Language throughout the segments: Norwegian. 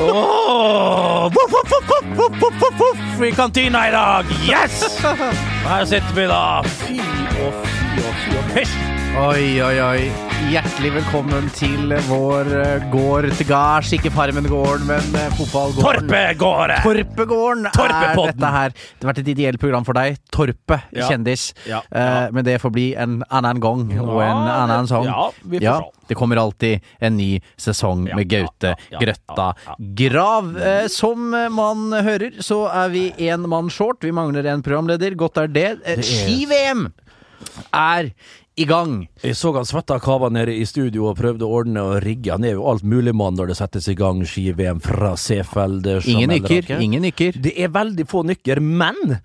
Oh, voff, voff, voff, voff, i kantina i dag! Yes! Her sitter vi, da. Fy og fy og fy og fysj. Oi, oi, oi. Hjertelig velkommen til vår eh, gård til gards. Ikke Farmen-gården, men eh, fotballgården. Torpegården! Torpegården er dette her. Det har vært et ideelt program for deg. Torpe Ja. kjendis. Ja. Eh, men det får bli en annen gang og en annen sang. ja, vi får se. det kommer alltid en ny sesong med Gaute ja, ja, Grøtta ja, Grav. Eh, som man hører, så er vi én mann short. Vi mangler en programleder. Godt er det. Er- Ski-VM er i gang. Jeg så han svetta kava nede i studio og prøvde å ordne og rigge. Han er jo alt mulig mann når det settes i gang ski-VM fra Seefeld. Ingen Jamel, nykker. Ingen nykker. Det er veldig få nykker, men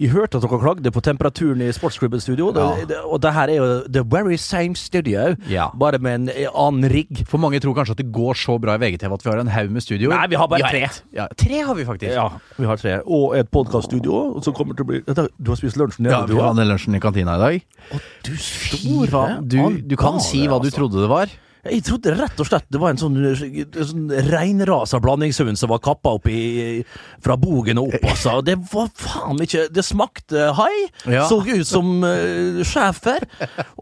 jeg hørte at dere klagde på temperaturen i Sportsklubben studio. Ja. Det- det- Og det her er jo the very same studio, Ja. bare med en annen rigg. For mange tror kanskje at det går så bra i VGTV at vi har en haug med studioer. Nei, vi har bare tre. Ja, tre har vi faktisk. Ja, vi har tre. Og et podkaststudio som kommer til å bli Du har spist lunsjen nede, Ja, du vi òg? hadde lunsjen i kantina i dag. Du store. Du, du kan si hva du altså. trodde det var. Jeg trodde rett og slett det var en sånn, sånn reinrasa blandingshund som var kappa opp i, fra bogen og opp, altså. Det var faen ikke Det smakte hai. Ja. Så ut som uh, schæfer.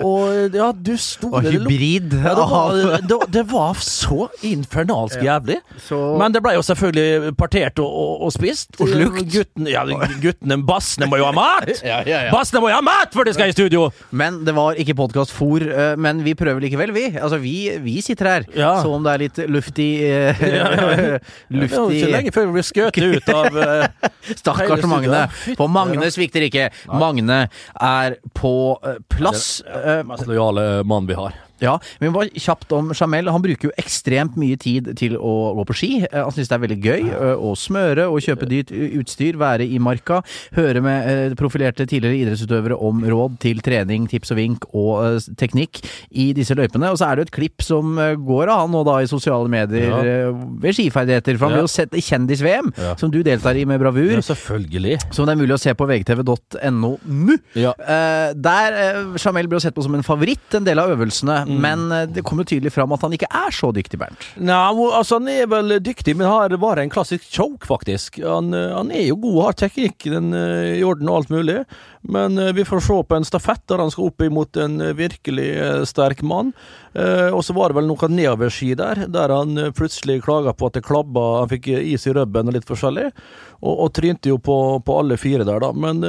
Og ja, du sto Og hybrid. Ja, det, var, det, det var så infernalsk jævlig. Så- Men det ble jo selvfølgelig partert og, og, og spist. Og slukt. Gutten, ja, guttene, bassene må jo ha mat! Ja, ja, ja. Bassene må jo ha mat før de skal i studio! Men det var ikke podkastfôr. Men vi prøver likevel, vi. Altså, vi, vi sitter her Ja. som om det er litt luftig eh, Ja, ja. Det Luftig ikke lenge før vi blir skutt ut av eh, Stakkars. Magne. For Magne svikter ikke. Magne er på eh, plass. den mest lojale mann vi har. Ja, men bare kjapt om Jamel. Han bruker jo ekstremt mye tid til å gå på ski. Eh, Han syns det er veldig gøy eh, å smøre og kjøpe dyrt utstyr, være i marka, høre med eh, profilerte tidligere idrettsutøvere om råd til trening, tips og vink og eh, teknikk i disse løypene. Og så er det et klipp som eh, går av han nå da i sosiale medier Ja. eh, ved skiferdigheter. For han Ja. vil jo i Kjendis-VM, Ja. som du deltar i med bravur. Ja, selvfølgelig. Som det er mulig å se på vgtv.no nå. Ja. Eh, der eh, Jamel blir jo sett på som en favoritt en del av øvelsene, Mm. men eh, det kommer tydelig fram at han ikke er så dyktig, Bernt. Nei, altså Han er vel dyktig, men har bare en klassisk choke, faktisk. Han, eh, han er jo god, har teknikk den, eh, i orden og alt mulig. Men eh, vi får se på en stafett der han skal opp imot en eh, virkelig eh, sterk mann. Og så var det vel noe nedoverski der, der han plutselig klaga på at det klabba, han fikk is i rubben og litt forskjellig. Og, og trynte jo på, på alle fire der, da. Men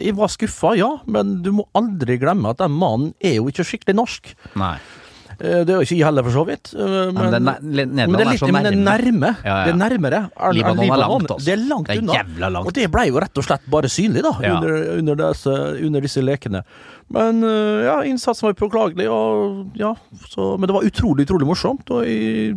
jeg var skuffa, ja. Men du må aldri glemme at den mannen er jo ikke skikkelig norsk. Nei. Eh, Det er jo ikke jeg heller, for så vidt. Men, Men, det men det er, litt, men det er nærme. Ja, ja. Det er nærmere. Er- Libanon er langt, altså. Det er langt unna. langt. Og det ble jo rett og slett bare synlig, da, Ja. under, under, disse, under disse lekene. Men eh, ja, innsatsen var påklagelig, og ja, så, men det var utrolig, utrolig morsomt. Og jeg,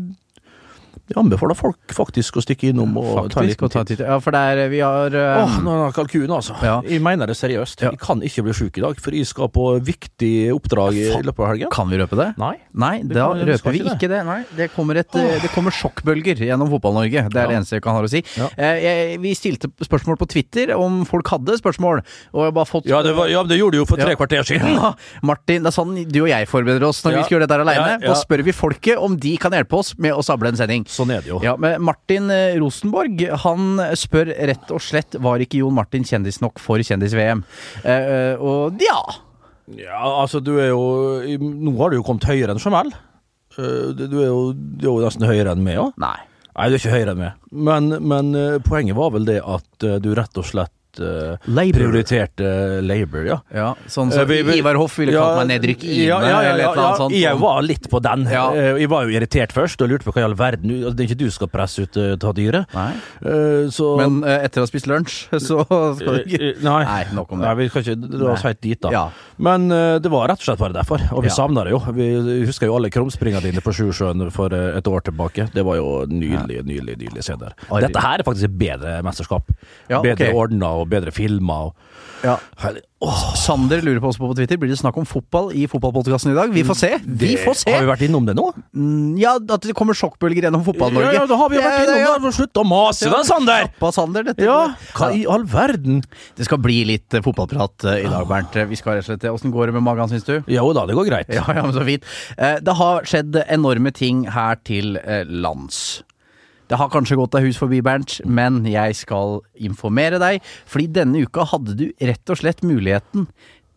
jeg anbefaler folk faktisk å stikke innom og ta en Faktisk, liten ta en titt. titt. Ja, for det er Vi har eh, Åh, nå er det kalkun, altså. Ja. Jeg mener det seriøst. Ja. Jeg kan ikke bli sjuk i dag, for jeg skal på viktig oppdrag i løpet av helgen. Kan vi røpe det? Nei. Nei, da kan- røper vi ikke det. ikke det. Nei, det kommer, et, oh. det kommer sjokkbølger gjennom Fotball-Norge. Det er det eneste jeg kan ha å si. Eh, jeg, vi stilte spørsmål på Twitter om folk hadde spørsmål, og jeg bare fått Ja, det, var, det gjorde du jo for tre kvarter siden. Martin, det er sånn du og jeg forbereder oss når vi skal gjøre dette aleine. Da spør vi folket om de kan hjelpe oss med å sable en sending. Sånn er det jo. Ja, men Martin eh, Rosenborg han spør rett og slett var ikke Jon Martin kjendis nok for Kjendis-VM. Eh, og ja Ja, altså du er jo Nå har du jo kommet høyere enn Jamel. Eh, Du er jo, du er jo nesten høyere enn meg òg. Nei. Nei, du er ikke høyere enn meg. Men, men eh, poenget var vel det at du rett og slett eh, prioriterte Labour, ja. Ja, sånn som så, vi- Ivar Hoff ville kalt meg nedrykk Ine, ja, ja, ja, eller et eller annet ja, sånt. Jeg var litt på den. Ja. Eh, Jeg var jo irritert først og lurte på hva i all verden Det er ikke du skal presse ut uh, ta dyret. Nei. Eh, så Men eh, etter å ha spist lunsj, så skal du ikke Eh, eh, Nei. Nei, nok om det. Nei, vi kan ikke dra oss helt dit, da. Ja. Men eh, det var rett og slett bare derfor, og vi Ja. savna det jo. Vi husker jo alle krumspringene dine på Sjusjøen for eh, et år tilbake. Det var jo nydelig, nydelig nydelig scener. Dette her er faktisk et bedre mesterskap. Ja, bedre okay. ordna og bedre filmer. Og... Ja. oh. Sander lurer på oss på Twitter Blir det snakk om fotball i fotballpodkasten i dag. Vi får se! Vi det- får se! Har vi vært innom det nå? Mm, Ja, at det kommer sjokkbølger gjennom Fotball-Norge. Ja, ja, da har vi jo vært det, innom det. Slutt å mase, da, Sander! Sander. Dette, Ja, hva i all verden? Det skal bli litt eh, fotballprat eh, i dag, Bernt. Vi skal rett og slett Åssen går det med magen, syns du? Jo da, det går greit. Ja, ja, men så fint. Eh, Det har skjedd enorme ting her til eh, lands. Det har kanskje gått deg hus forbi, Bernt, men jeg skal informere deg, fordi denne uka hadde du rett og slett muligheten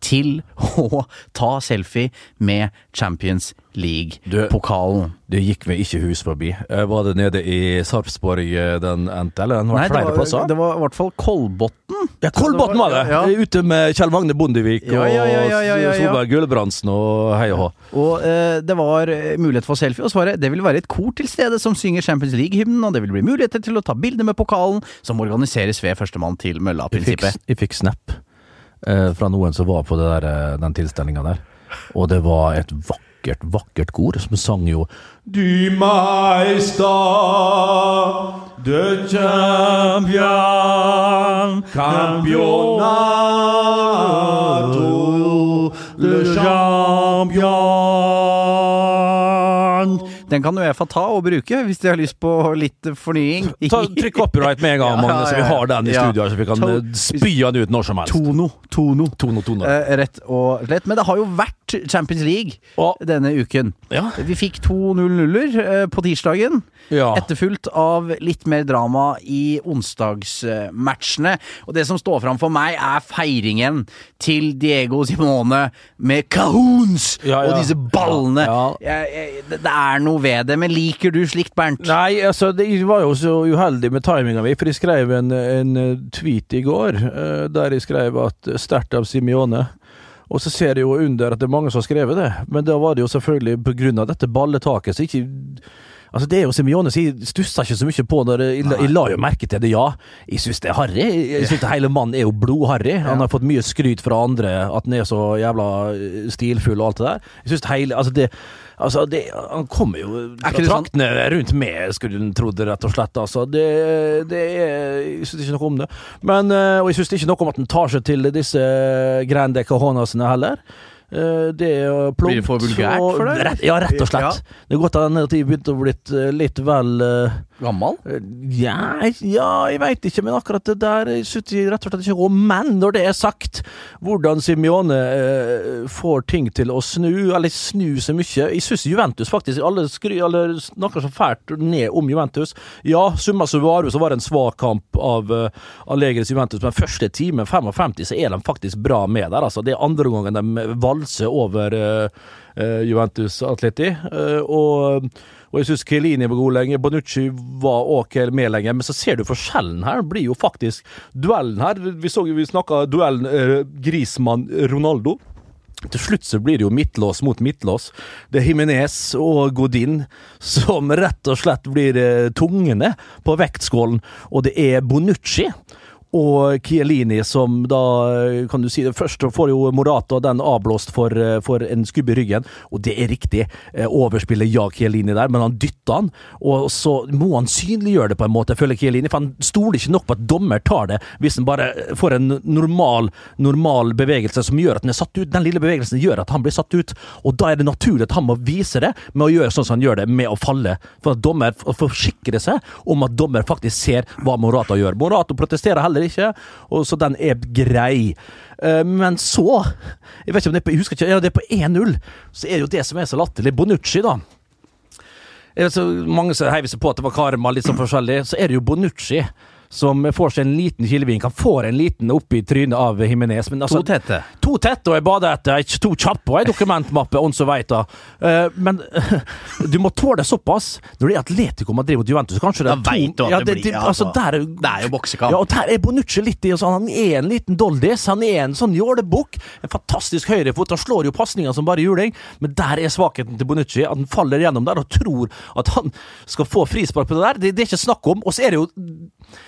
til å ta selfie med Champions League-pokalen. Det gikk vi ikke hus forbi. Eh, Var det nede i Sarpsborg eh, den endte, eller den var Nei, det flere var, plasser? det var i hvert fall Kolbotn. Ja, Kolbotn var det! Ja. Ute med Kjell Magne Bondevik Ja, ja, og Solberg Gulbrandsen og hei og hå. Og eh, det var eh, mulighet for selfie, og svaret det vil være et kor til stede som synger Champions League-hymnen, og det vil bli muligheter til å ta bilder med pokalen, som organiseres ved førstemann til mølla-prinsippet. jeg fikk snap fra noen som var på der, eh, den tilstelninga der, og det var et vakkert, vakkert kor som sang jo Du Meister, de champion, campionato, le champion Den kan Uefa ta og bruke hvis de har lyst på litt fornying. Ta, Trykk copyright med en gang, Magne, så vi har den i studio, her, så vi kan eh, spy den ut når som helst. Tono. Tono. Tono, tono. Eh, rett og slett. Men det har jo vært Champions League Og- denne uken. Ja. Vi fikk to 0-0-er eh, på tirsdagen. Ja. Etterfulgt av litt mer drama i onsdagsmatchene. Og det som står fram for meg, er feiringen til Diego Simone med cahoons Ja, og disse ballene. Ja, Jeg, jeg, det det er noe ved det, men liker du slikt, Bernt? Nei, altså, det var jo så uheldig med timinga mi, for jeg skrev en, en eh, tweet i går eh, der jeg skrev at eh, sterkt av Simione. Og så ser jeg jo under at det er mange som har skrevet det, men da var det jo selvfølgelig på grunn av dette balletaket, så ikke Altså Det er jo Simione, så jeg stussa ikke så mye på når jeg, jeg, jeg la jo merke til det, ja. Jeg syns det er harry. Jeg syns hele mannen er jo blodharry. Han har fått mye skryt fra andre at han er så jævla stilfull og alt det der. Jeg synes det hele Altså, det Altså, det, han kommer jo fra sånn- traktene rundt med, skulle en trodd, rett og slett. Altså, det, det er Jeg syns ikke noe om det. Men, eh, og jeg syns ikke noe om at han tar seg til disse grande cajonasene heller. Eh, Det er plumpt. Blir det for vulgært og- for deg? Rett, ja, rett og slett. Det er godt at jeg begynte å eh, litt vel uh, Gammal? ja, ja, jeg veit ikke, men akkurat det der syns jeg rett og slett ikke om. Men når det er sagt, hvordan Simione uh, får ting til å snu, eller snu så mye Jeg syns Juventus faktisk Alle, skry, alle snakker så fælt ned om Juventus. Ja, summa summarum så var det en svak kamp av uh, Allegris Juventus, men første time, 55, så er de faktisk bra med der. Altså. Det er andre gangen de valser over eh, eh, Juventus Atleti. eh, og og jeg syns Kelini var god lenge, Bonucci var ok med lenge, men så ser du forskjellen her. Det blir jo faktisk duellen her. Vi så vi snakka duellen eh, Grismann-Ronaldo. Til slutt så blir det jo midtlås mot midtlås. Det er Jimenez og Godin som rett og slett blir tungene på vektskålen, og det er Bonucci. Og Chiellini som da, kan du si det Først får jo Morata den avblåst for, for en skubb i ryggen, og det er riktig. Eh, Overspiller ja Chiellini der, men han dytter han, og så må han synliggjøre det på en måte, føler Chiellini, for han stoler ikke nok på at dommer tar det, hvis han bare får en normal, normal bevegelse som gjør at han er satt ut. Den lille bevegelsen gjør at han blir satt ut, og da er det naturlig at han må vise det med å gjøre sånn som han gjør det, med å falle. For at dommer forsikrer seg om at dommer faktisk ser hva Morata gjør. Morata protesterer heller ikke, og så den er grei. Eh, Men så Jeg vet ikke om det er på, jeg husker ikke, ja, det er på 1-0. Så er det jo det som er så latterlig. Bonucci, da. Jeg vet, så mange som heiver seg på at det var karma, litt sånn forskjellig. Så er det jo Bonucci som får seg en liten kilevink. Han får en liten oppi trynet av Jimenez. Altså, To tette. To tette og ei badeette, to kjappe og ei dokumentmappe, on så veit da. Eh, men du må tåle såpass. Når det er Atletico Madrid mot Juventus, kanskje det Da vet du at det blir, altså, altså. der, Det er jo boksekamp. Ja, og der er Bonucci litt i altså, Han er en liten doldis. Han er en sånn jålebukk. En fantastisk høyrefot. Han slår jo pasninger som bare juling, men der er svakheten til Bonucci. At han faller gjennom der og tror at han skal få frispark på det der. Det, det er ikke snakk om. Og så er det jo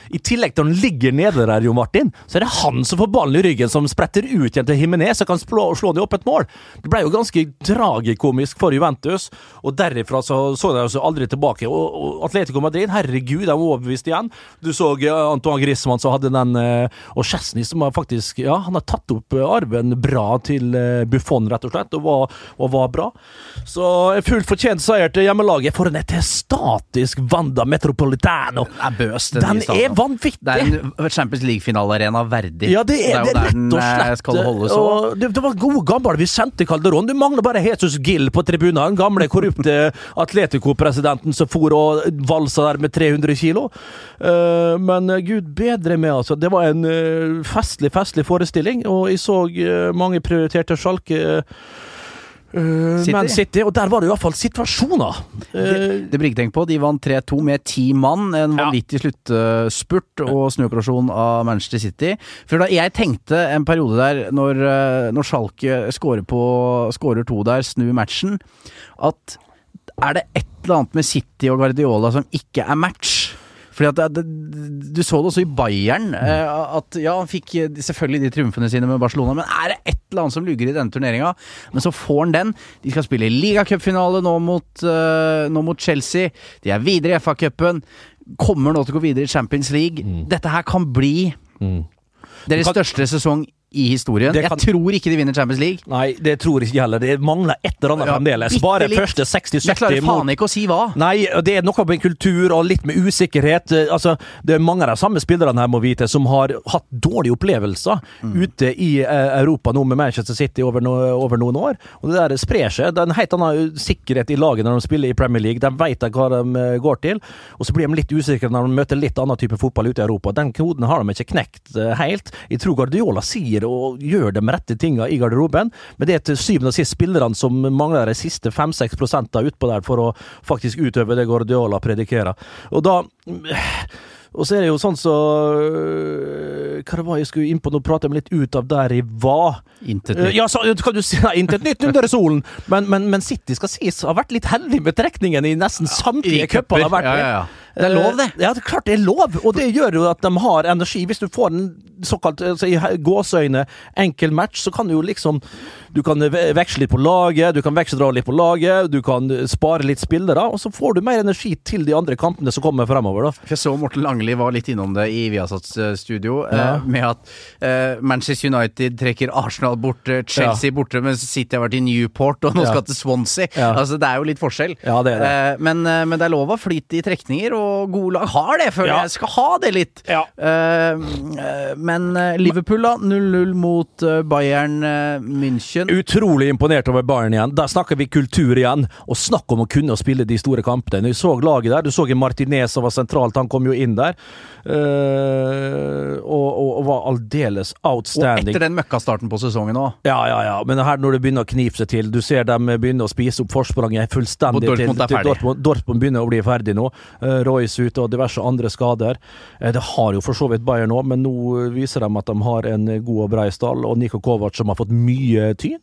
i tillegg til at han ligger nede der, Jo Martin, så er det han som får ballen i ryggen, som spretter ut igjen til Jimenez og kan slå, slå det opp et mål. Det ble jo ganske tragikomisk for Juventus, og derifra så, så de altså aldri tilbake. Og, og Atletico Madrid, herregud, de var overbevist igjen. Du så eh, Antoine Griezmann som hadde den, eh, og Chesney som har faktisk Ja, han har tatt opp eh, arven bra til Buffon, rett og slett, og var, og var bra. Så en fullt fortjent seier til hjemmelaget for en statisk Wanda Metropolitano. Den er bøs, den, Den er vanvittig! Det er en Champions League-finalearena verdig. Ja, det er, det er det er rett og eh, slett. skal holdes og det, det var gode gamle Vicente Calderón. Du mangler bare Jesus Gill på tribunen. Den gamle, korrupte Atletico-presidenten som for og valsa der med 300 kilo. Uh, men gud bedre med, altså. Det var en uh, festlig, festlig forestilling, og jeg så uh, mange prioriterte sjalke. Uh, City. Man City, og der var det i hvert fall situasjoner. Eh, Det blir ikke tenkt på. De vant 3-2 med ti mann. En Ja. vanvittig sluttspurt og snuoperasjon av Manchester City. For da Jeg tenkte en periode der, når, eh, når Schalke scorer, på, scorer to der, snur matchen, at er det et eller annet med City og Guardiola som ikke er match? Fordi at det, Du så det også i Bayern. eh, At ja, Han fikk eh, selvfølgelig de triumfene sine med Barcelona, men er det et eller annet som lugger i denne turneringa? Men så får han den. De skal spille ligacupfinale nå, mot, eh, nå mot Chelsea. De er videre i FA-cupen. Kommer nå til å gå videre i Champions League. Dette her kan bli mm. deres Kan- største sesong i historien. Kan... Jeg tror ikke de vinner Champions League. Nei, det tror jeg ikke heller. Det mangler et eller annet Ja, fremdeles. Bare litt. første Jeg klarer 60-70 faen ikke å si hva. Nei, det er noe med kultur og litt med usikkerhet. Eh, Altså, det er mange av de samme spillerne her må vite som har hatt dårlige opplevelser Mm. ute i eh, Europa nå med Manchester City over, no, over noen år. Og Det der sprer seg. Det er en helt annen sikkerhet i laget når de spiller i Premier League. De vet hva de eh, går til, og så blir de litt usikre når de møter litt annen type fotball ute i Europa. Den koden har de ikke knekt eh, helt. Jeg tror Guardiola sier og gjør de rette tinga i garderoben, men det er til syvende og sist spillerne som mangler de siste 5-6 prosentene utpå der for å faktisk utøve det Guardiola predikerer. Og da og så er det jo sånn så øh, Hva det var jeg skulle inn på nå? prater jeg meg litt ut av der jeg var. Intet Eh, nytt. Ja, så kan du si nei, intet nytt under solen, men, men, men City skal sies har vært litt heldig med trekningen i nesten samtlige cuper har vært Ja, ja, ja. Det er lov, det. Eh, Ja, det er klart det er lov, og det gjør jo at de har energi. Hvis du får en såkalt altså, i gåseøyne enkel match, så kan du jo liksom Du kan ve- veksle litt på laget, du kan veksledra litt på laget, du kan spare litt spillere, og så får du mer energi til de andre kampene som kommer fremover, da. For Jeg så Morten Langli var litt innom det i Viasats eh, studio, Ja. eh, med at eh, Manchester United trekker Arsenal borte, Chelsea borte, mens City har vært i Newport og nå Ja. skal til Swansea. Ja. Altså Det er jo litt forskjell. Ja, det er det. Eh, men, eh, men det er lov å flyte i trekninger, og gode lag har det, føler Ja. jeg. Skal ha det litt. Ja. Eh, men eh, Liverpool, da. 0-0 mot eh, Bayern München. Utrolig imponert over Bayern igjen. Der snakker vi kultur igjen. Og snakk om å kunne spille de store kampene. Du så laget der. Du så Martinez som var sentralt, han kom jo inn der. Uh, og, og, og var aldeles Og etter den møkkastarten på sesongen òg. Ja, ja, ja. Men her når det begynner å knipe seg til, du ser dem begynne å spise opp forspranget fullstendig Og Dortmund til, er til ferdig. Dortmund. Dortmund begynner å bli ferdig nå. Uh, Royce ute og diverse andre skader. Eh, det har jo for så vidt Bayern nå, men nå viser de at de har en god og brei stall, og Niko Kovac som har fått mye tyn.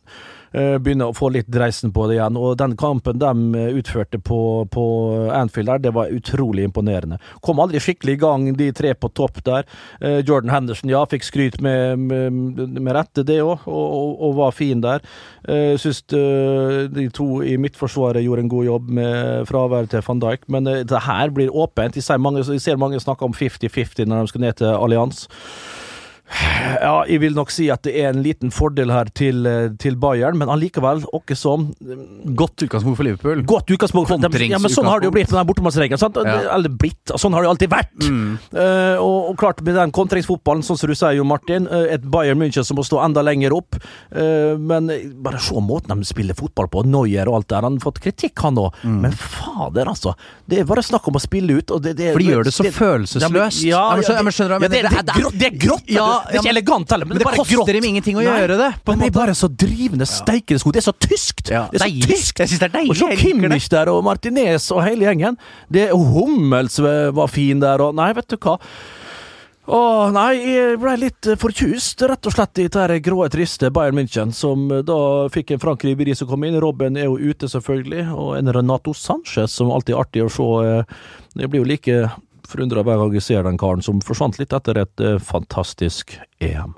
Eh, Begynner å få litt dreisen på det igjen. Og den kampen de eh, utførte på, på Anfield der, det var utrolig imponerende. Kom aldri skikkelig i gang, de tre på topp der. Eh, Jordan Henderson, ja, fikk skryt med, med, med rette, det òg, og, og, og var fin der. Jeg syns de to i midtforsvaret gjorde en god jobb med fraværet til van Dijk, men det her blir åpent. Jeg ser mange snakke om 50-50 når de skal ned til allians. Ja, jeg vil nok si at det er en liten fordel her til, eh, til Bayern, men allikevel, åkke som Godt utgangspunkt for Liverpool. Godt utgangspunkt. Kontrings- Ja, men sånn har det jo blitt med den bortemannsregelen. sant? Ja. Eller blitt, sånn har det jo alltid vært. Mm. Uh, og, og klart, med den kontringsfotballen, sånn som du sier jo, Martin, uh, et Bayern München som må stå enda lenger opp. Uh, men bare se måten de spiller fotball på, Neuer og alt der. Han har fått kritikk, han òg. Men fader, altså. Det er bare snakk om å spille ut. Og det, det, Mm. For de gjør det så følelsesløst. Ja, Ja, men, men ja, men skjønner du jeg det, det, Det er grått, det er grått! vet Ja, det er ikke elegant heller, men, Men det bare koster dem ingenting å Nei, gjøre det, på men det er bare så drivende steikende sko. Det er så tyskt! Det er så deilig. tyskt. Jeg synes det er deilig. Og så det. Kimmich der, og Martinez og hele gjengen. Det Hummels var fin der, og Nei, vet du hva. Åh, nei, jeg ble litt forkjust, fortjust, rett og slett, i det grå, triste Bayern München, som eh, da fikk en Frank Ribéry som kom inn. Robben er jo ute, selvfølgelig, og en Renato Sanchez, som alltid er artig å se. eh, Jeg blir jo like forundra hver gang jeg ser den karen, som forsvant litt etter et eh, fantastisk EM.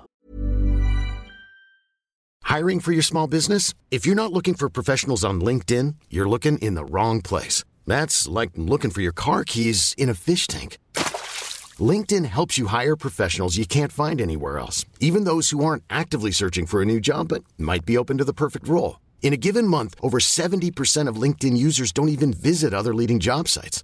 Hiring for your small business? If you're not looking for professionals on LinkedIn, you're looking in the wrong place. That's like looking for your car keys in a fish tank. LinkedIn helps you hire professionals you can't find anywhere else, even those who aren't actively searching for a new job but might be open to the perfect role. In a given month, over 70% of LinkedIn users don't even visit other leading job sites.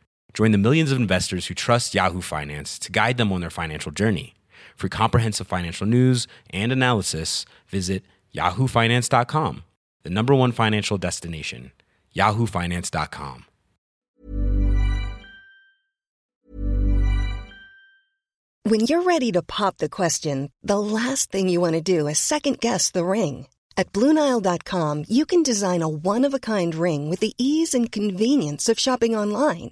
Join the millions of investors who trust Yahoo Finance to guide them on their financial journey. For comprehensive financial news and analysis, visit yahoofinance.com, the number one financial destination, yahoofinance.com. When you're ready to pop the question, the last thing you want to do is second guess the ring. At Bluenile.com, you can design a one of a kind ring with the ease and convenience of shopping online.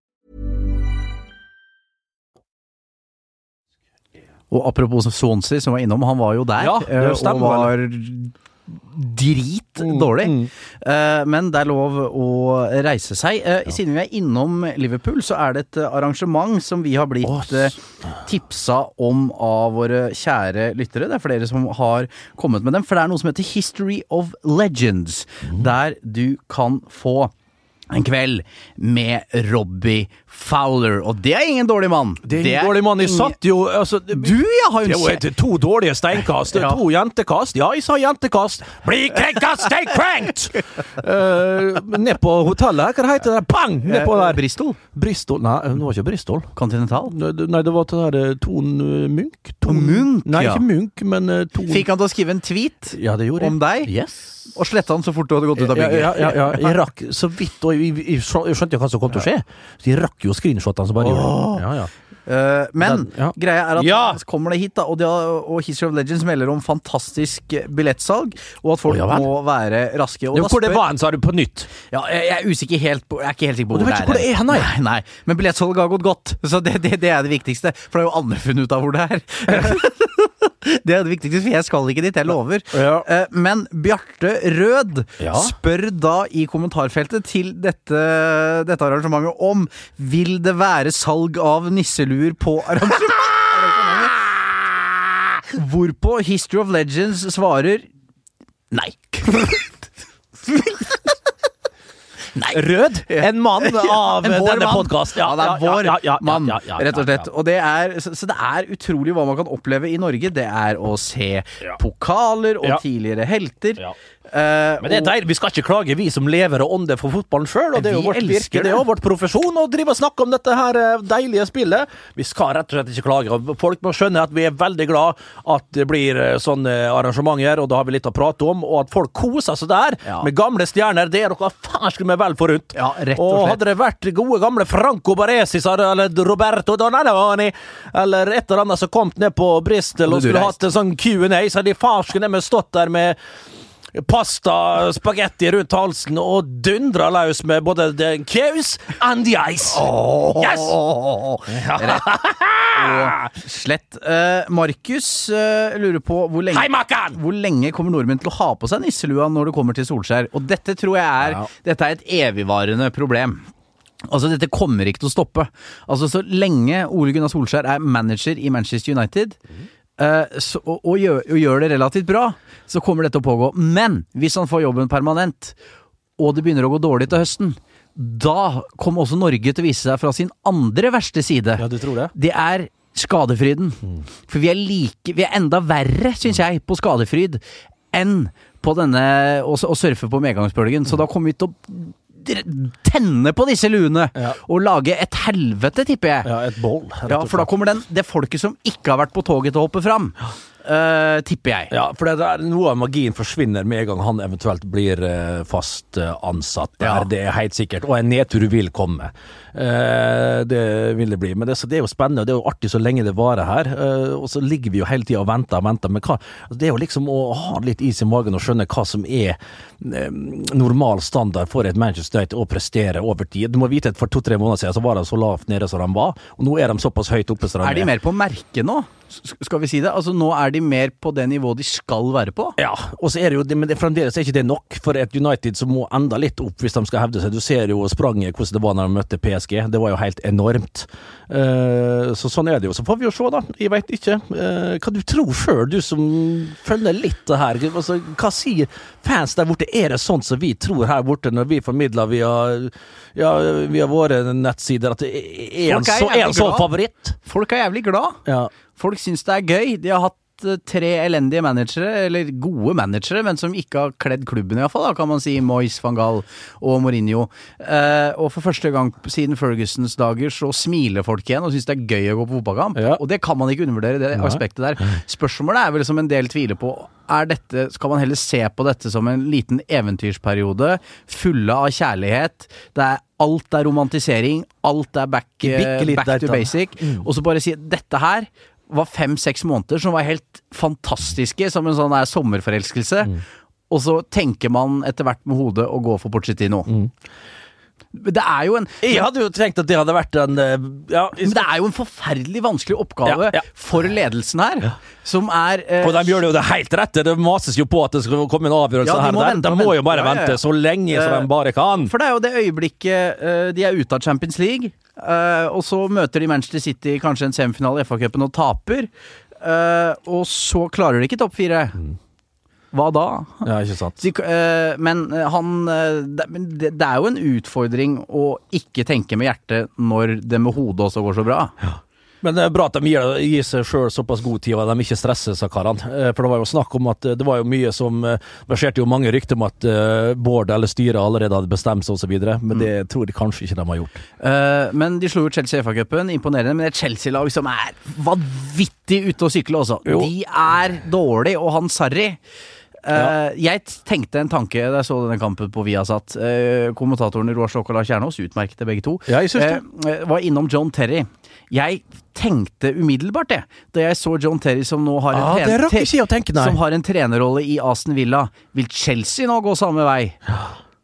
Og apropos Swansea, som var innom, han var jo der. Ja, det eh, og var drit dårlig. mm. Men det er lov å reise seg. Eh, Siden vi er innom Liverpool, så er det et arrangement som vi har blitt eh, tipsa om av våre kjære lyttere. Det er flere som har kommet med dem. For det er noe som heter History of Legends, der du kan få en kveld med Robbie Fowler. Og det er ingen dårlig mann. Det er ingen dårlig mann. Jeg satt jo altså, Du, ja, har Det jo et- to dårlige steinkast. Ja. To jentekast. Ja, jeg sa jentekast. Bli krenka, stay cranked! Uh, ned på hotellet hva heter det? Bang! Ned på der. Bristol? Bristol Nei, det var ikke Bristol. Continental? Nei, det- var til der eh, Ton eh, Munch. Ton, Munch, Nei, ja. ikke Munch, men uh, Ton Fikk han til å skrive en tweet Ja, det gjorde jeg. om deg? Yes. Og sletta han så fort du hadde gått ut av bygget? ja, ja, ja, jeg rakk så vidt, og jeg, jeg, jeg skjønte hva som kom til å skje. Så jeg rakk jo screenshotene som bare gjorde det. Ja, ja. Uh, men Den- ja. greia er at Ja! så kommer det hit, da, og, de har, og History of Legends melder om fantastisk billettsalg, og at folk oh, ja må være raske. Og Jo, da hvor det spør- var hen, sa du på nytt? Ja, jeg, jeg er usikker helt på, Jeg er ikke helt sikker på Og du hvor vet det ikke hvor det er nei? nei. nei. Men billettsalget har gått godt, så det, det, det er det viktigste. For det har jo andre funnet ut av hvor det er. det er det viktigste, for jeg skal ikke dit, jeg lover. Ja. Eh, Men Bjarte Rød Ja. spør da i kommentarfeltet til dette, dette arrangementet om Vil det være salg av nisseluer på arrangementet? Hvorpå History of Legends svarer nei. Rød? En mann av En denne mann. podkast. Ja, det er vår ja, mann, rett og slett. Og det er, så, så det er utrolig hva man kan oppleve i Norge. Det er å se pokaler og tidligere helter. Eh, Men det er deilig. Vi skal ikke klage, vi som lever og ånder for fotballen sjøl. Det er jo vårt virke, det er jo vårt profesjon å drive og snakke om dette her eh, deilige spillet. Vi skal rett og slett ikke klage. og Folk må skjønne at vi er veldig glad at det blir eh, sånne arrangementer, og da har vi litt å prate om. Og at folk koser seg der Ja. med gamle stjerner, det er dere farsken meg vel forunt. Ja, rett og slett. hadde det vært gode gamle Franco Baresi eller Roberto Donaloni eller et eller annet som kom ned på Bristol og skulle hatt en sånn Q&A, så hadde de farsken meg stått der med pasta, spagetti rundt halsen og dundra løs med både the cause and the ice. Yes! Ja. slett. Uh, Markus uh, lurer på hvor lenge Hei, hvor lenge kommer nordmenn til å ha på seg nisselua når det kommer til Solskjær? Og dette tror jeg er, Ja. dette er et evigvarende problem. Altså, dette kommer ikke til å stoppe. Altså, så lenge Ole Gunnar Solskjær er manager i Manchester United, eh, så, og, og, gjør, og gjør det relativt bra, så kommer dette å pågå. Men hvis han får jobben permanent, og det begynner å gå dårlig til høsten, da kommer også Norge til å vise seg fra sin andre verste side. Ja, du tror det? Det er skadefryden. For vi er like Vi er enda verre, syns jeg, på skadefryd enn på denne å, surfe på medgangsbølgen. Så da kommer vi til å tenne på disse luene Ja. og lage et helvete, tipper jeg. Ja, et boll. Ja, for da kommer den, det folket som ikke har vært på toget til å hoppe fram. Eh, tipper jeg. Ja, for det er noe av magien forsvinner med en gang han eventuelt blir uh, fast uh, ansatt der. Ja. Det er helt sikkert. Og en nedtur vil komme. Det vil det bli. Men det, så det er jo spennende, og det er jo artig så lenge det varer her. Og så ligger vi jo hele tida og venter og venter. Men hva, altså det er jo liksom å ha litt is i magen og skjønne hva som er normal standard for et Manchester United å prestere over tid. Du må vite at for to-tre måneder siden så var de så lavt nede som de var, og nå er de såpass høyt oppe som de Er de mer på merket nå? Skal vi si det? Altså Nå er de mer på det nivået de skal være på? Ja, og så er det jo men det, fremdeles er ikke det nok for et United som må enda litt opp hvis de skal hevde seg. Du ser jo spranget hvordan det var når de møtte PSG. Det var jo helt enormt. Uh, så sånn er det jo. Så får vi jo se, da. Jeg veit ikke. Uh, hva du tror sjøl, du som følger litt det her. Altså, hva sier fans der borte? Er det sånn som vi tror her borte når vi formidler via, ja, via våre nettsider, at er en, så, er en sånn favoritt? Folk er jævlig glad. Ja. Folk syns det er gøy. De har hatt eh, tre elendige managere, eller gode managere, men som ikke har kledd klubben, iallfall, kan man si. Moyes, van Gaal og Mourinho. Eh, og for første gang siden Fergusons dager så smiler folk igjen og syns det er gøy å gå på fotballkamp. Ja. Og det kan man ikke undervurdere, det Nei. aspektet der. Spørsmålet er vel som en del tviler på. Er dette, skal man heller se på dette som en liten eventyrsperiode, fulle av kjærlighet? Det er Alt er romantisering, alt er back, back to basic. basic. Og så bare si dette her var fem-seks måneder som var helt fantastiske, som en sånn der sommerforelskelse. Og så tenker man etter hvert med hodet å gå for Pochettino. Det er jo en Jeg hadde jo tenkt at det hadde vært en eh, ja, men det er jo en forferdelig vanskelig oppgave Ja, ja. for ledelsen her, som er eh, Og de gjør det jo det helt rett. Det mases jo på at det skal komme en avgjørelse de her. må der. vente de må jo bare vente så lenge som de bare kan. For det er jo det øyeblikket eh, de er ute av Champions League, eh, og så møter de Manchester City kanskje en semifinale i FA-cupen og taper. og så klarer de ikke topp fire. Hva da? Ja, ikke sant. De, eh, men eh, han eh, det, det, det er jo en utfordring å ikke tenke med hjertet når det med hodet også går så bra. Men det er bra at de gir, gir seg sjøl såpass god tid, og de ikke stresser, sa karene. For det var jo snakk om at det var jo mye som verserte jo mange rykter om at Bård eller styret allerede hadde bestemt seg osv., men Mm. det tror jeg kanskje ikke de har gjort. Uh, men de slo ut Chelsea i FA-cupen, imponerende. Men et Chelsea-lag som er vanvittig ute å sykle også. Jo. De er dårlig, og han Sarri eh, Jeg tenkte en tanke da jeg så denne kampen på Viasat. Uh, kommentatorene Roar Stokk og Lars Kjernås, utmerkede begge to, Ja, eh, var innom John Terry. Jeg tenkte umiddelbart det, da jeg så John Terry som nå har en, Ah, tren- det rakk te- ikke jeg å tenke, som har en trenerrolle i Aston Villa. Vil Chelsea nå gå samme vei?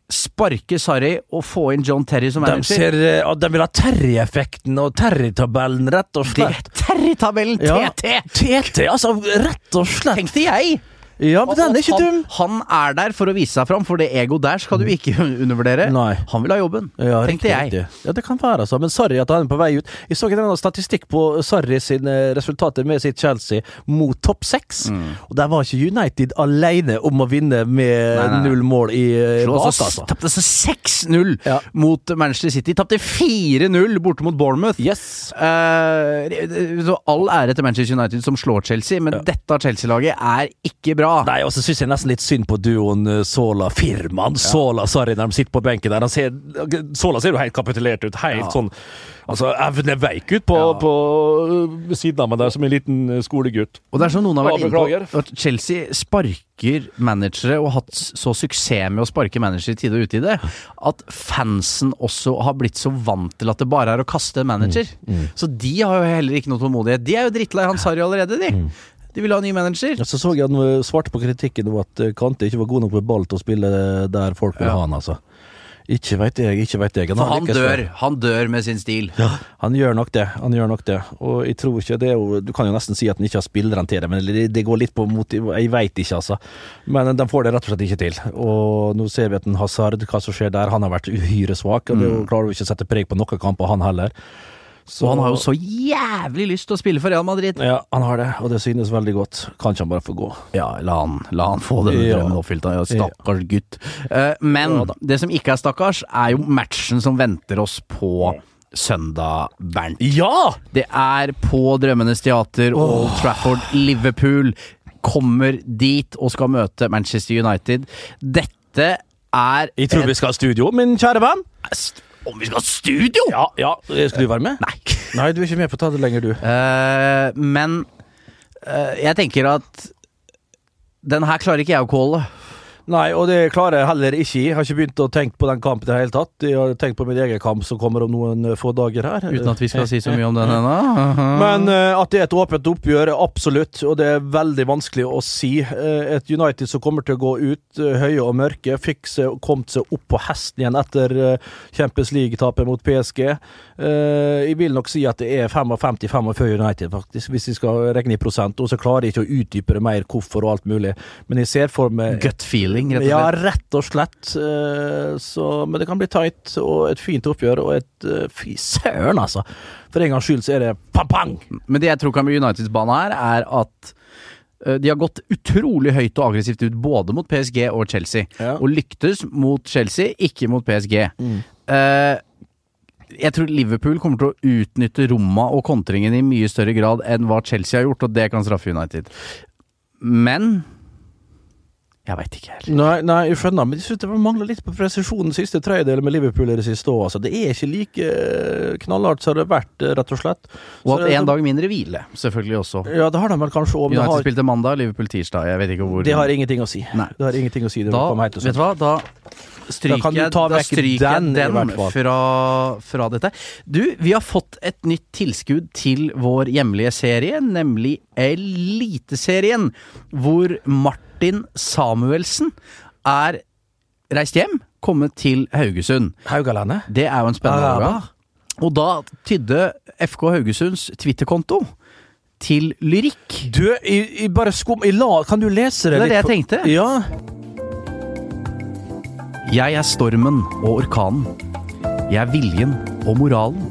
Sparke Sarri og få inn John Terry som De, manager? ser, uh, de vil ha Terry-effekten og Terry-tabellen, rett og slett. Terry-tabellen, Ja. TT! TT, altså, rett og slett. Tenkte jeg! Ja, men den er ikke dum. han er der for å vise seg fram, for det egoet der skal du ikke undervurdere. Nei. Han vil ha jobben, Ja, tenkte riktig, jeg. Ja, det kan være, altså. Men sorry at han er på vei ut. Jeg så en statistikk på Sarri sine resultater med sitt Chelsea mot topp seks. Mm. Og der var ikke United alene om å vinne med Nei, nei, null mål i eh, bak, altså. Tapte så 6-0 Ja. mot Manchester City. Tapte 4-0 borte mot Bournemouth. Yes. Uh, så all ære til Manchester United som slår Chelsea, men dette Chelsea-laget er ikke bra. Nei, og så syns jeg nesten litt synd på duoen eh, Sola Firmaen. Sola Sarri når de sitter på benken der. Ser, Sola ser jo helt kapitulert ut. Helt Ja. sånn Altså, evne veik ut på, Ja. på øh, siden av meg der, som en liten øh, skolegutt. Og det er som noen har vært Ja, inne på, at Chelsea sparker managere, og har hatt så suksess med å sparke managere i tide og utide, at fansen også har blitt så vant til at det bare er å kaste en manager. Mm, Så de har jo heller ikke noe tålmodighet. De er jo drittlei han Sarri allerede, de. Mm. De vil ha ny manager. Så så jeg han svarte på kritikken om at øh, Kante ikke var god nok med ball til å spille der folk vil Ja. ha han, altså. Ikke veit jeg, ikke veit jeg. For han dør. Han dør med sin stil. Ja, han gjør nok det. Han gjør nok det. Og jeg tror ikke det er jo Du kan jo nesten si at han ikke har spillerne til det, men det, det går litt på motiv... Jeg veit ikke, altså. Men de får det rett og slett ikke til. Og nå ser vi at en Hazard, hva som skjer der, han har vært uhyre svak. Og det Mm. klarer jo ikke å sette preg på noen kamper, han heller. Så, han har jo så jævlig lyst til å spille for Real Madrid. Ja, han har det, og det synes veldig godt. Kan ikke han bare få gå? Ja, la han, la han få denne Ja. drømmen oppfylt. Ja, stakkars gutt. Eh, men det som ikke er stakkars, er jo matchen som venter oss på søndag, Bernt. Ja! Det er på Drømmenes teater, Old Trafford, Liverpool kommer dit og skal møte Manchester United. Dette er Jeg tror vi skal ha studio, min kjære venn. Om vi skal ha studio?! Ja, ja. Skal du være med? Nei. Nei, du er ikke med på å ta det lenger, du. Uh, men uh, jeg tenker at den her klarer ikke jeg å calle. Nei, og det klarer jeg heller ikke. Jeg har ikke begynt å tenke på den kampen i det hele tatt. Jeg har tenkt på min egen kamp som kommer om noen eh, få dager her. Uten at vi skal si så mye om den ennå. Men uh, at det er et åpent oppgjør, absolutt. Og det er veldig vanskelig å si. Uh, et United som kommer til å gå ut uh, høye og mørke, fikk seg, kommet seg opp på hesten igjen etter Champions League-tapet mot PSG. Jeg vil nok si at det er 55-45 United, faktisk, hvis vi skal regne i prosent. Og så klarer jeg ikke å utdype det mer hvorfor og alt mulig. Men jeg ser for meg Gut feeling, rett og ja, rett og slett. Så, men det kan bli tight og et fint oppgjør og et eh, Fy søren, altså! For en gangs skyld så er det pang-pang! Men det jeg tror kan bli Uniteds bane her, er at eh, de har gått utrolig høyt og aggressivt ut både mot PSG og Chelsea. Ja. Og lyktes mot Chelsea, ikke mot PSG. Eh, jeg tror Liverpool kommer til å utnytte romma og kontringen i mye større grad enn hva Chelsea har gjort, og det kan straffe United. Men jeg veit ikke helt. Nei, nei, jeg skjønner, men jeg synes det mangler litt på presisjonen siste tredjedel med Liverpool i det siste òg. Altså. Det er ikke like eh, knallhardt som det har vært, eh, rett og slett. Og at én en dag mindre hvile, selvfølgelig også. Ja, det har de vel kanskje òg, United har, spilte mandag, Liverpool tirsdag. Jeg vet ikke hvor det har ingenting å si. Nei. Det har ingenting å si. Da, vet du hva, da stryker jeg, da stryker den, den fra, fra dette. Du, vi har fått et nytt tilskudd til vår hjemlige serie, nemlig Eliteserien, hvor Martin Samuelsen er reist hjem, kommet til Haugesund. Haugalandet? Det er jo en spennende overgang. Og da tydde FK Haugesunds Twitter-konto til lyrikk. Du, i, i bare skum... i la, kan du lese det Det er det jeg tenkte. Ja. Jeg er stormen og orkanen. Jeg er viljen og moralen.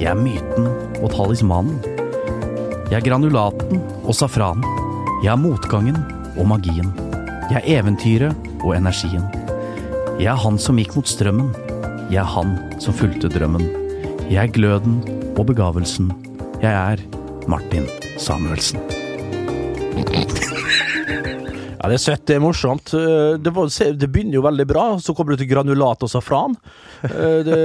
Jeg er myten og talismanen. Jeg er granulaten og safranen. Jeg er motgangen og magien. Jeg er eventyret og energien. Jeg er han som gikk mot strømmen. Jeg er han som fulgte drømmen. Jeg er gløden og begavelsen. Jeg er Martin Samuelsen. Ja, det er søtt, det er morsomt. Eh, Det, var, det begynner jo veldig bra, så kommer du til granulat og safran. Eh, Det,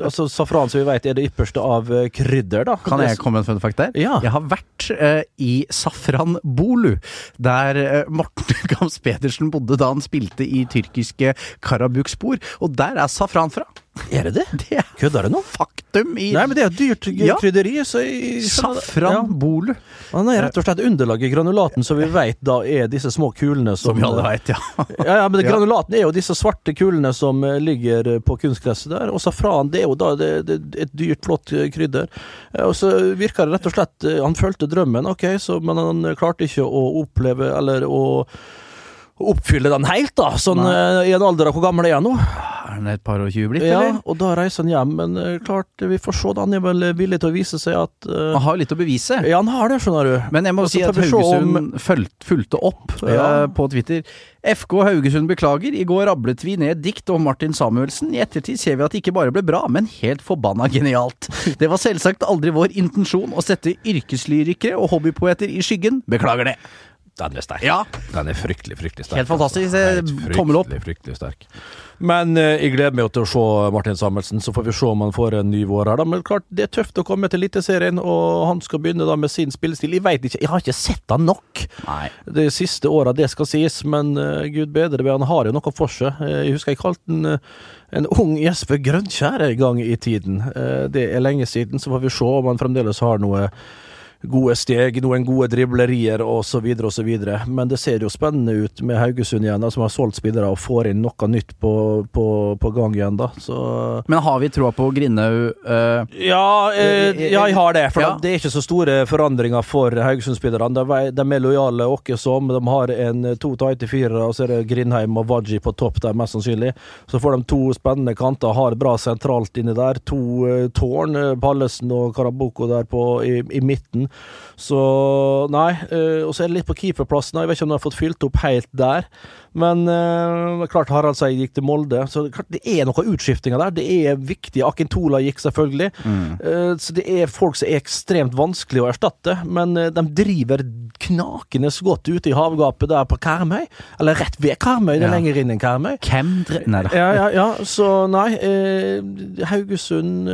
altså Safran, som vi vet, er det ypperste av eh, krydder, da. Kan jeg komme med en fun fact der? Ja. Jeg har vært uh, i Safran Bolu, der uh, Morten Gams Pedersen bodde da han spilte i tyrkiske Karabukspor, og der er safran fra. Er det det? Det er Kødder du nå? faktum i Nei, men det er dyrt Ja. krydderi, så jeg skjønner det. Safran Bolu, Ja. Han er rett og slett underlaget i granulaten, som vi vet da er disse små kulene som som vi alle veit, ja. Ja, ja, men. Granulaten er jo disse svarte kulene som eh, ligger eh, på kunstgresset der. Og safran det er jo da det, det, et dyrt, flott eh, krydder. Eh, Og så virker det rett og slett eh, Han fulgte drømmen, ok, så, men han eh, klarte ikke å oppleve eller å oppfylle den helt, da. Sånn Nei. i en alder av hvor gammel er jeg nå? Er han et par og tjue blitt, Ja, eller? og da reiser han hjem. Men eh, klart, vi får se. da. Han er vel villig til å vise seg at uh, Han har litt å bevise. Ja, han har det, skjønner du. Men jeg må Også si at om- Haugesund fulgte, fulgte opp Ja. uh, på Twitter. FK Haugesund beklager. I går rablet vi ned dikt om Martin Samuelsen. I ettertid ser vi at det ikke bare ble bra, men helt forbanna genialt. Det var selvsagt aldri vår intensjon å sette yrkeslyrikere og hobbypoeter i skyggen. Beklager det. Den er sterk. Ja. Den er fryktelig, fryktelig sterk. Helt fantastisk. altså. Eh, Helt tommel opp. Fryktelig, sterk. Men eh, jeg gleder meg jo til å se Martin Samuelsen, så får vi se om han får en ny vår her. Da. Men klart, det er tøft å komme til Eliteserien, og han skal begynne da med sin spillestil. Jeg vet ikke, jeg har ikke sett han nok Nei. de siste åra, det skal sies, men eh, gud bedre han har jo noe for seg. Eh, jeg husker jeg kalte han eh, en ung Jesper Grønkjær en gang i tiden. Det er lenge siden, så får vi se om han fremdeles har noe gode steg, noen gode driblerier osv. osv. Men det ser jo spennende ut med Haugesund igjen, da, som har solgt spillere og får inn noe nytt på, på, på gang igjen. da. Så Men har vi troa på Grindhaug Uh... ja, eh, ja, jeg har det. For Ja. det er ikke så store forandringer for Haugesund-spillerne. De, de er lojale åkke som. De har en eh, to tighte firere, og så er det Grindheim og Waji på topp der, mest sannsynlig. Så får de to spennende kanter, har bra sentralt inni der. To uh, tårn, eh, Pallesen og Karaboko der på, i, i midten. Så nei. eh, og så er det litt på keeperplassen. Jeg vet ikke om de har fått fylt opp helt der. Men eh, klart Harald Seid gikk til Molde, så klart, det er noen utskiftinger der. Det er viktig. Akintola gikk selvfølgelig. Eh, så det er folk som er ekstremt vanskelig å erstatte, men eh, de driver knakende godt ute i havgapet der på Karmøy. Eller rett ved Karmøy, det er Ja. lenger inn enn Karmøy. Hvem dre... Nei da. Ja, ja, ja, så nei. Eh, Haugesund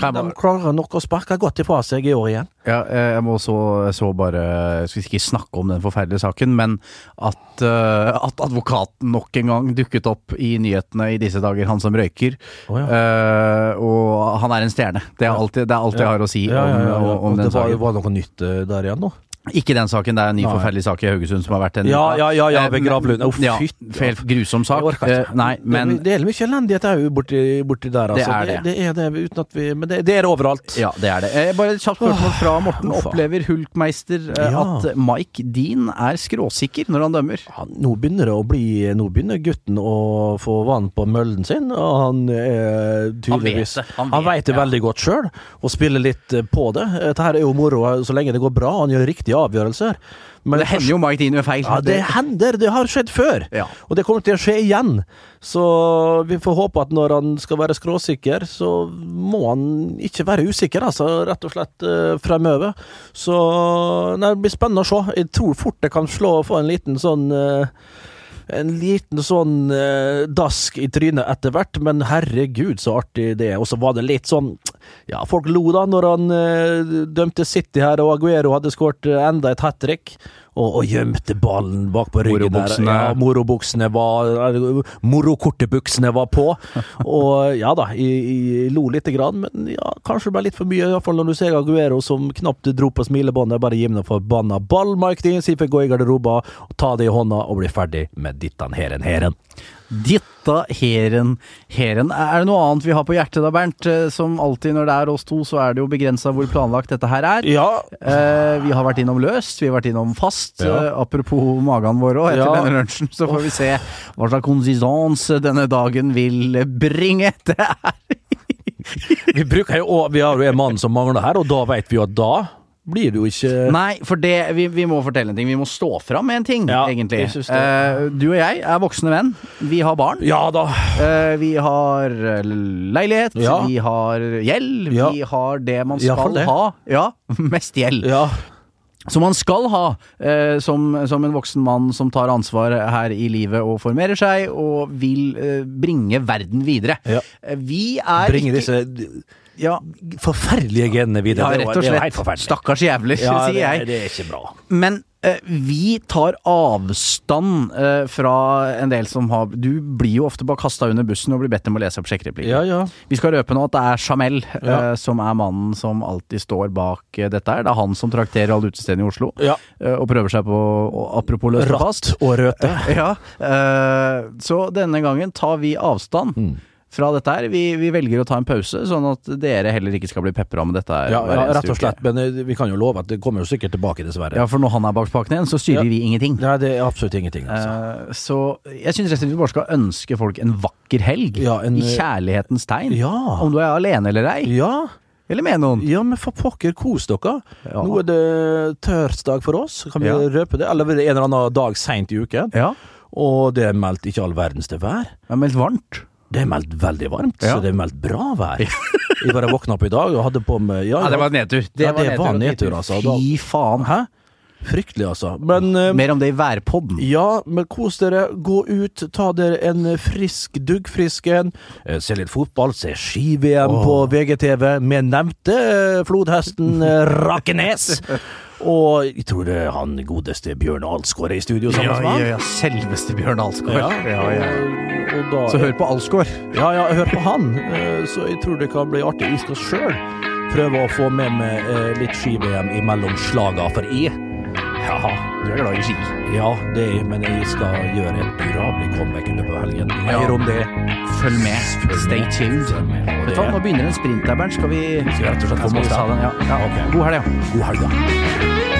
De klarer nok å sparke godt ifra seg i år igjen. Ja, jeg må så, så bare Jeg skal ikke snakke om den forferdelige saken, men at, eh, at advokaten nok en gang dukket opp i nyhetene i disse dager, han som røyker. Oh, ja. uh, og han er en stjerne. Det er alt, det er alt jeg har å si ja. om, om, den saken. det var, var noe nytt eh, der igjen nå? Ikke den saken, det er en ny forferdelig sak i Haugesund som har vært en Ja, ja, ja, ja, Eh, ved Gravlund. Å, ja, helt grusom sak. Eh, nei, men det, det er mye elendighet òg borti, borti der, altså. Det er det. Det, er det, uten at vi Men det, det er det overalt. Ja, det er det. Eh, Bare et kjapt spørsmål fra Morten. Uff. Opplever Hulkmeister eh, Ja. at Mike Dean er skråsikker når han dømmer? Ja, nå begynner det å bli Nå begynner gutten å få vann på møllen sin, og han er tydeligvis Han vet det, han Han vet, vet det veldig godt sjøl, og spiller litt eh, på det. Dette er jo moro så lenge det går bra, han gjør riktige avgjørelser. Men Det hender jo Mike Dean gjør feil. Ja, det hender. Det har skjedd før. Ja. Og det kommer til å skje igjen. Så vi får håpe at når han skal være skråsikker, så må han ikke være usikker, altså, rett og slett eh, fremover. Så nei, det blir spennende å se. Jeg tror fort det kan slå og få en liten sånn eh, en liten sånn eh, dask i trynet etter hvert, men herregud så artig det er. Og så var det litt sånn Ja, folk lo da når han eh, dømte City her, og Aguero hadde skåret eh, enda et hat trick. Og, og gjemte ballen bak på ryggen der. Morobuksene. Ja, morobuksene var Morokortebuksene var på. Og ja da, jeg, jeg lo lite grann, men ja, kanskje det ble litt for mye. Iallfall når du ser Aguero som knapt dro på smilebåndet. Bare gi meg forbanna ball, Mike Dean. Si får gå i garderoba, og ta det i hånda og bli ferdig med dittan heren heren. Ditta heren heren. Er det noe annet vi har på hjertet da, Bernt? Eh, Som alltid når det er oss to, så er det jo begrensa hvor planlagt dette her er. Ja, Eh, vi har vært innom løst, vi har vært innom fast. Ja. Eh, apropos magen vår òg, etter Ja. denne lunsjen, så får vi se hva slags konsistens denne dagen vil bringe. Det er vi bruker jo Vi har jo en mann som mangler her, og da vet vi jo at da blir det jo ikke Nei, for det, vi, vi må fortelle en ting. Vi må stå fram med en ting, Ja, egentlig. Eh, du og jeg er voksne venn. Vi har barn. Ja da. Eh, vi har eh, leilighet, Ja. vi har gjeld, vi har det man skal det. ha. Ja, mest gjeld. Som man skal ha eh, som, som en voksen mann som tar ansvar her i livet og formerer seg og vil eh, bringe verden videre. Ja. Eh, Vi er Bringe ikke disse ja, forferdelige genene videre. Ja, rett og slett. Stakkars jævler, Ja, sier det, jeg. det er ikke bra. Men eh, vi tar avstand eh, fra en del som har Du blir jo ofte bare kasta under bussen og blir bedt om å lese opp sjekkereplikker. Ja, ja. Vi skal røpe nå at det er Jamel Ja. eh, som er mannen som alltid står bak dette her. Det er han som trakterer alle utestedene i Oslo, Ja. og prøver seg på Apropos løs og fast. Ratt og røte. Ja, eh, så denne gangen tar vi avstand Mm. Fra dette her. Vi, vi velger å ta en pause, sånn at dere heller ikke skal bli pepra med dette her Ja, ja, rett og uke. slett. Men eh, vi kan jo love at det kommer jo sikkert tilbake, dessverre. Ja, for når han er bak spaken igjen, så styrer Ja. vi ingenting. Nei, det er absolutt ingenting. Altså. Uh, så jeg syns rett og slett vi bare skal ønske folk en vakker helg. Ja, en- I kjærlighetens tegn. Ja. Om du er alene eller ei. Ja, Eller med noen. ja, men for pokker, kos dere. Ja. Nå er det tørsdag for oss, kan vi Ja. røpe det? Eller er en eller annen dag seint i uken? Ja. Og det er meldt ikke all verdens til vær. Det er meldt varmt. Det er meldt veldig varmt, Ja. så det er meldt bra vær. Jeg bare våkna opp i dag og hadde på meg Ja, Ja, det var nedtur. Ja, det var nedtur, altså. Fy faen. Hæ? Fryktelig, altså. Men uh, Mer om det i værpodden. Ja, men kos dere. Gå ut, ta dere en frisk duggfrisk en. Uh, Se litt fotball, se ski-VM på VGTV med nevnte uh, flodhesten eh, Rakenes. Og jeg tror det er han godeste Bjørn Alsgaard er i studio sammen med meg. ja, Selveste Bjørn Alsgaard. Ja. og da, Så hør på Alsgaard. Ja, ja, hør på han. Eh, Så jeg tror det kan bli artig. Jeg skal sjøl prøve å få med meg eh, litt ski-VM imellom slaga, for jeg Ja, Du er glad i ski. ja, det er men jeg skal gjøre et durabelig comeback i løpet av helgen. Mer Ja. om det. Følg med. Stay tuned. Følg med. Vet du hva, Nå begynner en sprint der, Bernt. Skal vi Skal vi rett og slett Ja, få med oss den? den? Ja. ja. Ok. God helg, ja. God helg, da.